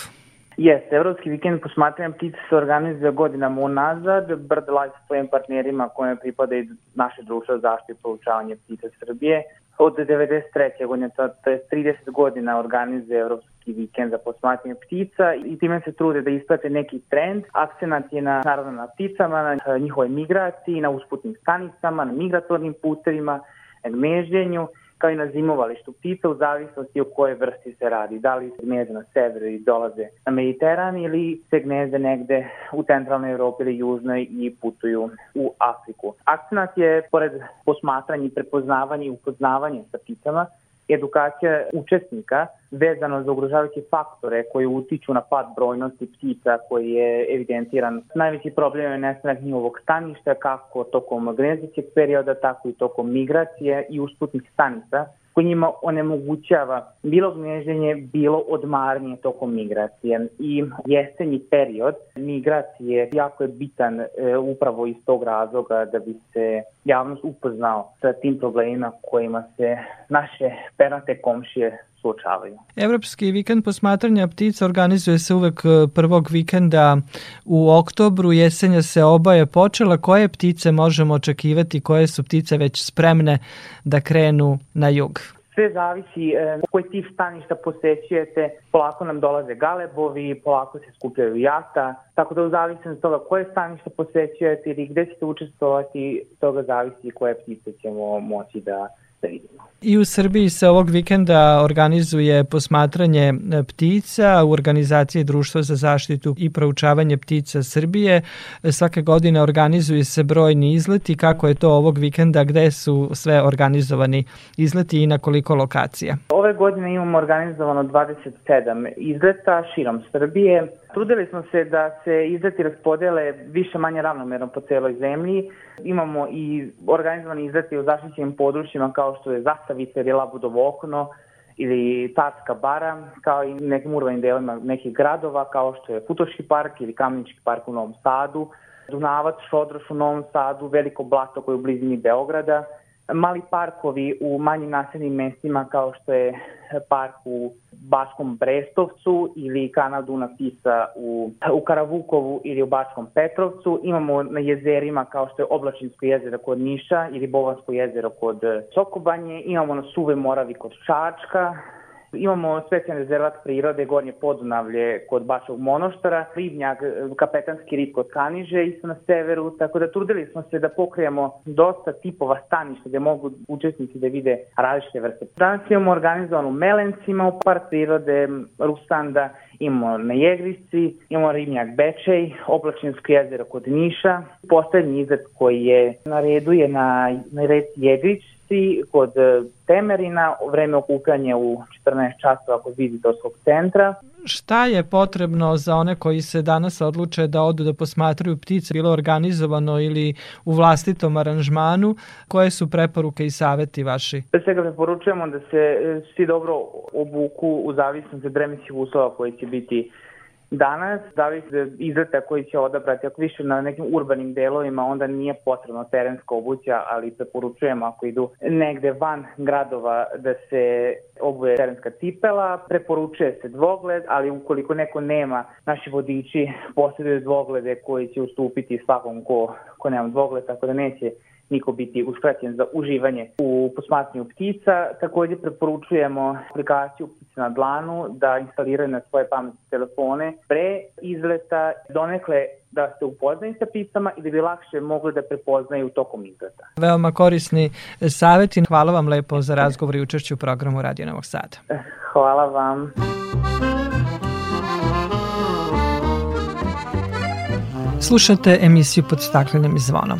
Jeste, Evropski vikend posmatranja ptica se organizuje godinama unazad. Life sa svojim partnerima kojima pripada i naše društvo za zaštitu i proučavanje ptica Srbije. Od 93. godine, to, to je 30 godina organizuje Evropski vikend za posmatranje ptica i time se trude da isprate neki trend. Akcenat je na, naravno na pticama, na njihovoj migraciji, na usputnim stanicama, na migratornim putevima, na gnežđenju kao i na zimovalištu ptica u zavisnosti o kojoj vrsti se radi. Da li se gnezde na severu i dolaze na Mediteran ili se gnezde negde u centralnoj Evropi ili južnoj i putuju u Afriku. Akcenat je, pored posmatranja i prepoznavanja i upoznavanja sa pticama, edukacija učesnika vezano za ugrožavajuće faktore koji utiču na pad brojnosti ptica koji je evidentiran. Najveći problem je nestanak njihovog staništa kako tokom gnezdećeg perioda, tako i tokom migracije i usputnih stanica koji njima onemogućava bilo gneženje, bilo odmaranje tokom migracije. I jesenji period migracije jako je bitan e, upravo iz tog razloga da bi se javnost upoznao sa tim problemima kojima se naše pernate komšije suočavaju. Evropski vikend posmatranja ptica organizuje se uvek e, prvog vikenda u oktobru, jesenja se oba je počela. Koje ptice možemo očekivati, koje su ptice već spremne da krenu na jug? Sve zavisi e, koji tip staništa posećujete, polako nam dolaze galebovi, polako se skupljaju jata, tako da u zavisnosti od toga koje stanište posećujete ili gde ćete učestvovati, toga zavisi koje ptice ćemo moći da da vidimo. I u Srbiji se ovog vikenda organizuje posmatranje e, ptica u organizaciji Društva za zaštitu i proučavanje ptica Srbije. Svake godine organizuju se brojni izleti. Kako je to ovog vikenda? Gde su sve organizovani izleti i na koliko lokacija? Ove godine imamo organizovano 27 izleta širom Srbije. Trudili smo se da se izleti raspodele više manje ravnomerno po celoj zemlji. Imamo i organizovani izleti u zaštićenim područjima kao što je Zastavica ili Labudovo okno ili Tarska bara, kao i nekim urbanim delima nekih gradova kao što je Futoški park ili Kamenički park u Novom Sadu, Dunavac, Šodroš u Novom Sadu, Veliko blato koje je u blizini Beograda, mali parkovi u manjim naseljenim mestima kao što je park u Baškom Brestovcu ili kanal Duna Tisa u, u Karavukovu ili u Bačkom Petrovcu. Imamo na jezerima kao što je Oblačinsko jezero kod Niša ili Bovansko jezero kod Sokobanje. Imamo na Suve Moravi kod Čačka, Imamo specijalni rezervat prirode Gornje Podunavlje kod Bačog monoštara, Ribnjak, kapetanski rib kod Kaniže, isto na severu, tako da trudili smo se da pokrijemo dosta tipova staništa gde mogu učesnici da vide različite vrste. Danas imamo organizovanu Melencima u park prirode Rustanda, imamo na Jegrici, imamo Ribnjak Bečej, Oblačinsko jezero kod Niša. Poslednji izlet koji je na redu je na, na reci Jegrić, kod Temerina, vreme okupljanja u 14 časova kod vizitorskog centra. Šta je potrebno za one koji se danas odluče da odu da posmatraju ptice, bilo organizovano ili u vlastitom aranžmanu? Koje su preporuke i saveti vaši? Pre svega preporučujemo da se e, svi dobro obuku u zavisnosti od vremenskih uslova koji će biti Danas, zavisi izleta koji će odabrati, ako više na nekim urbanim delovima, onda nije potrebno terenska obuća, ali preporučujemo ako idu negde van gradova da se obuje terenska tipela, preporučuje se dvogled, ali ukoliko neko nema, naši vodiči posjeduju dvoglede koji će ustupiti svakom ko, ko nema dvogled, tako da neće niko biti uskraćen za uživanje u posmatranju ptica. Takođe preporučujemo aplikaciju Ptice na dlanu da instaliraju na svoje pametne telefone pre izleta donekle da se upoznaju sa pticama i da bi lakše mogli da prepoznaju tokom izleta. Veoma korisni saveti. Hvala vam lepo za razgovor i učešću u programu Radio Novog Sada. Hvala vam. Slušate emisiju pod staklenim zvonom.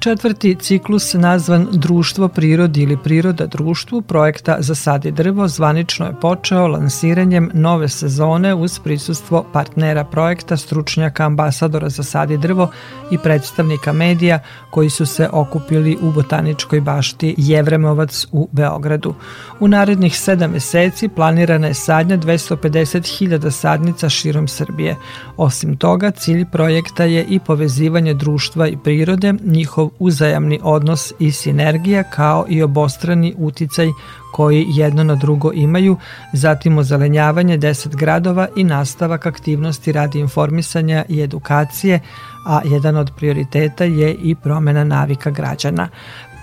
Četvrti ciklus nazvan Društvo prirodi ili Priroda društvu projekta za sad i drvo zvanično je počeo lansiranjem nove sezone uz prisustvo partnera projekta, stručnjaka, ambasadora za sad i drvo i predstavnika medija koji su se okupili u botaničkoj bašti Jevremovac u Beogradu. U narednih sedam meseci planirana je sadnja 250.000 sadnica širom Srbije. Osim toga, cilj projekta je i povezivanje društva i prirode, njihov uzajamni odnos i sinergija kao i obostrani uticaj koji jedno na drugo imaju, zatim ozelenjavanje 10 gradova i nastavak aktivnosti radi informisanja i edukacije, a jedan od prioriteta je i promena navika građana.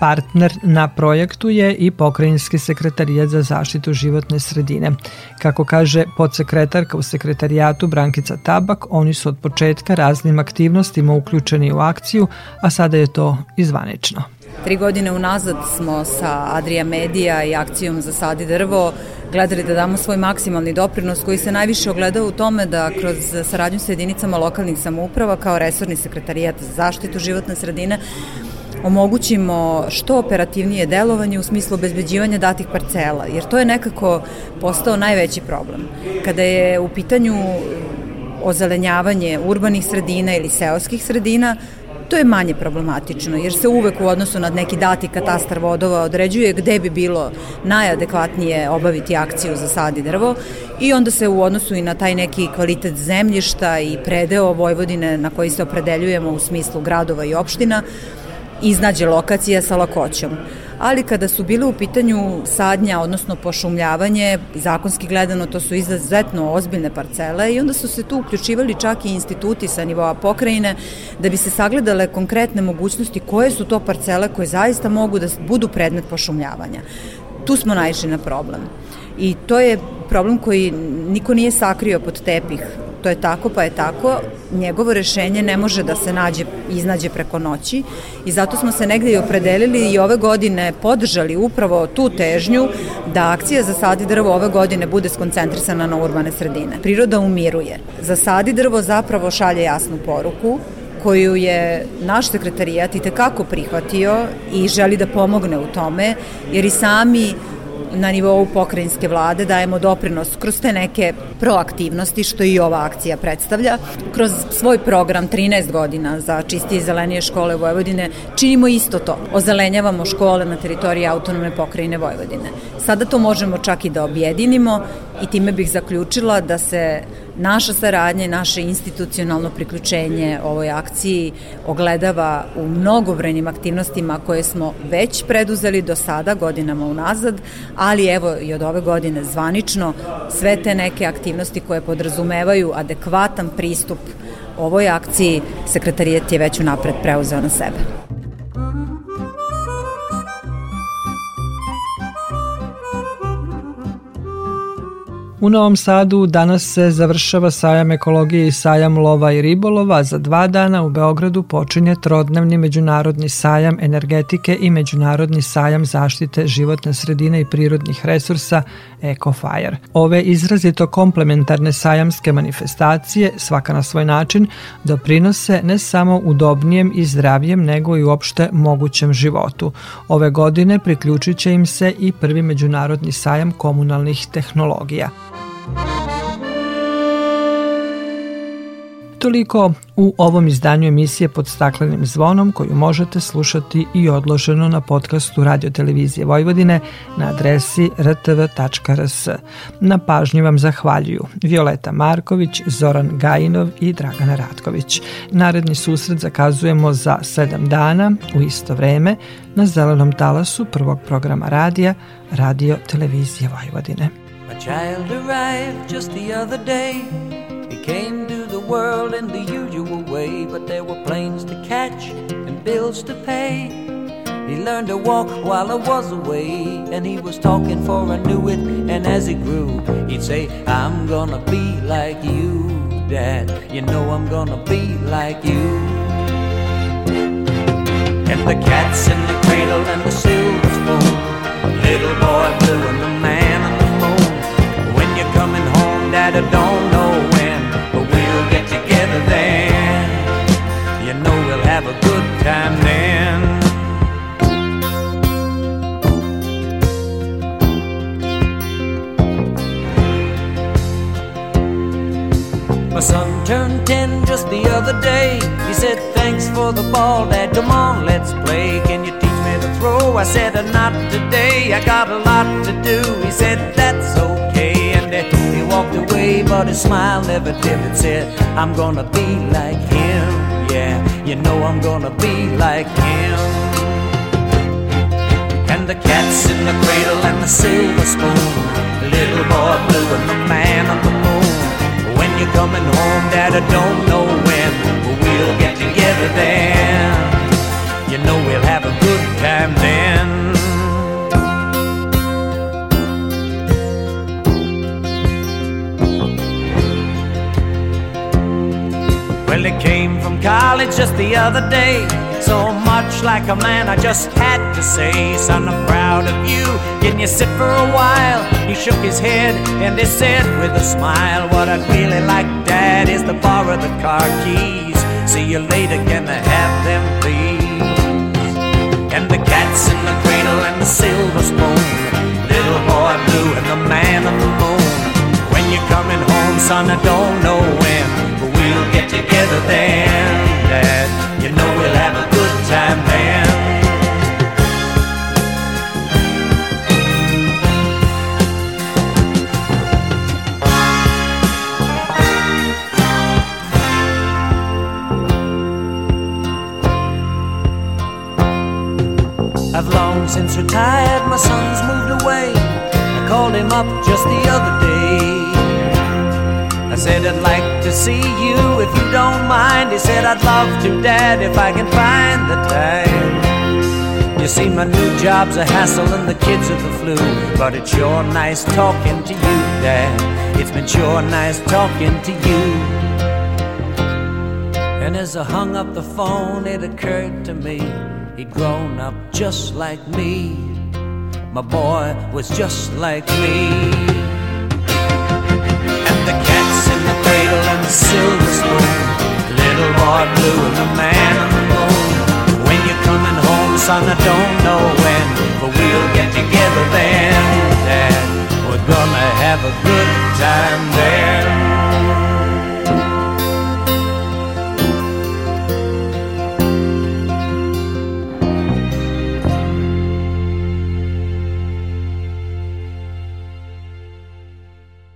Partner na projektu je i Pokrajinski sekretarijat za zaštitu životne sredine. Kako kaže podsekretarka u sekretarijatu Brankica Tabak, oni su od početka raznim aktivnostima uključeni u akciju, a sada je to izvanično. Tri godine unazad smo sa Adria Media i akcijom za sadi drvo gledali da damo svoj maksimalni doprinos koji se najviše ogleda u tome da kroz saradnju sa jedinicama lokalnih samouprava kao resorni sekretarijat za zaštitu životne sredine omogućimo što operativnije delovanje u smislu obezbeđivanja datih parcela, jer to je nekako postao najveći problem. Kada je u pitanju ozelenjavanje urbanih sredina ili seoskih sredina, to je manje problematično, jer se uvek u odnosu na neki dati katastar vodova određuje gde bi bilo najadekvatnije obaviti akciju za sad i drvo i onda se u odnosu i na taj neki kvalitet zemljišta i predeo Vojvodine na koji se opredeljujemo u smislu gradova i opština, iznađe lokacija sa lakoćom. Ali kada su bile u pitanju sadnja, odnosno pošumljavanje, zakonski gledano to su izuzetno ozbiljne parcele i onda su se tu uključivali čak i instituti sa nivoa pokrajine da bi se sagledale konkretne mogućnosti koje su to parcele koje zaista mogu da budu predmet pošumljavanja. Tu smo naišli na problem. I to je problem koji niko nije sakrio pod tepih to je tako pa je tako, njegovo rešenje ne može da se nađe, iznađe preko noći i zato smo se negde i opredelili i ove godine podržali upravo tu težnju da akcija za sadi drvo ove godine bude skoncentrisana na urbane sredine. Priroda umiruje. Za sadi drvo zapravo šalje jasnu poruku koju je naš sekretarijat i tekako prihvatio i želi da pomogne u tome, jer i sami na nivou pokrajinske vlade dajemo doprinos kroz te neke proaktivnosti što i ova akcija predstavlja. Kroz svoj program 13 godina za čistije i zelenije škole Vojvodine činimo isto to. Ozelenjavamo škole na teritoriji autonomne pokrajine Vojvodine. Sada to možemo čak i da objedinimo i time bih zaključila da se naša saradnja i naše institucionalno priključenje ovoj akciji ogledava u mnogobrojnim aktivnostima koje smo već preduzeli do sada godinama unazad, ali evo i od ove godine zvanično sve te neke aktivnosti koje podrazumevaju adekvatan pristup ovoj akciji sekretarijet je već unapred preuzeo na sebe. U Novom Sadu danas se završava sajam ekologije i sajam lova i ribolova. Za dva dana u Beogradu počinje trodnevni međunarodni sajam energetike i međunarodni sajam zaštite životne sredine i prirodnih resursa EcoFire. Ove izrazito komplementarne sajamske manifestacije, svaka na svoj način, doprinose ne samo udobnijem i zdravijem, nego i uopšte mogućem životu. Ove godine priključit će im se i prvi međunarodni sajam komunalnih tehnologija. Toliko u ovom izdanju emisije pod staklenim zvonom koju možete slušati i odloženo na podcastu Radio Televizije Vojvodine na adresi rtv.rs. Na pažnju vam zahvaljuju Violeta Marković, Zoran Gajinov i Dragana Ratković. Naredni susret zakazujemo za sedam dana u isto vreme na zelenom talasu prvog programa radija Radio Televizije Vojvodine. A child arrived just the other day. He came to world in the usual way, but there were planes to catch and bills to pay. He learned to walk while I was away, and he was talking for I knew it. And as he grew, he'd say, I'm gonna be like you, Dad. You know I'm gonna be like you. And the cat's in the cradle and the silver spoon. Little boy blue and the man on the moon. When you're coming home, Dad, I don't know My son turned 10 just the other day. He said, Thanks for the ball, Dad. Come on, let's play. Can you teach me to throw? I said, "Uh, Not today. I got a lot to do. He said, That's okay. And uh, he walked away, but his smile never dimmed said, I'm gonna be like him. Yeah, you know I'm gonna be like him. And the cat's in the cradle and the silver spoon, the little boy blue and the man on the moon. When you're coming home, Dad, I don't know when, but we'll get together then. You know we'll have a good time then. Well, he came from college just the other day. So much like a man, I just had to say, Son, I'm proud of you. Can you sit for a while? He shook his head and he said with a smile, What I'd really like, Dad, is to borrow the car keys. See you later, can I have them, please? And the cat's in the cradle and the silver spoon. Little boy blue and the man on the moon. When you're coming home, son, I don't know when, but we'll get together then, Dad. You know we'll have a good time retired, my son's moved away. I called him up just the other day. I said, I'd like to see you if you don't mind. He said, I'd love to, Dad, if I can find the time. You see, my new job's a hassle and the kids are the flu. But it's sure nice talking to you, Dad. It's been sure nice talking to you. And as I hung up the phone, it occurred to me he'd grown up just like me. My boy was just like me. And the cat's in the cradle and the silver spoon. Little boy blue and the man on the moon. When you're coming home, son, I don't know when, but we'll get together then, Dad. We're gonna have a good time then.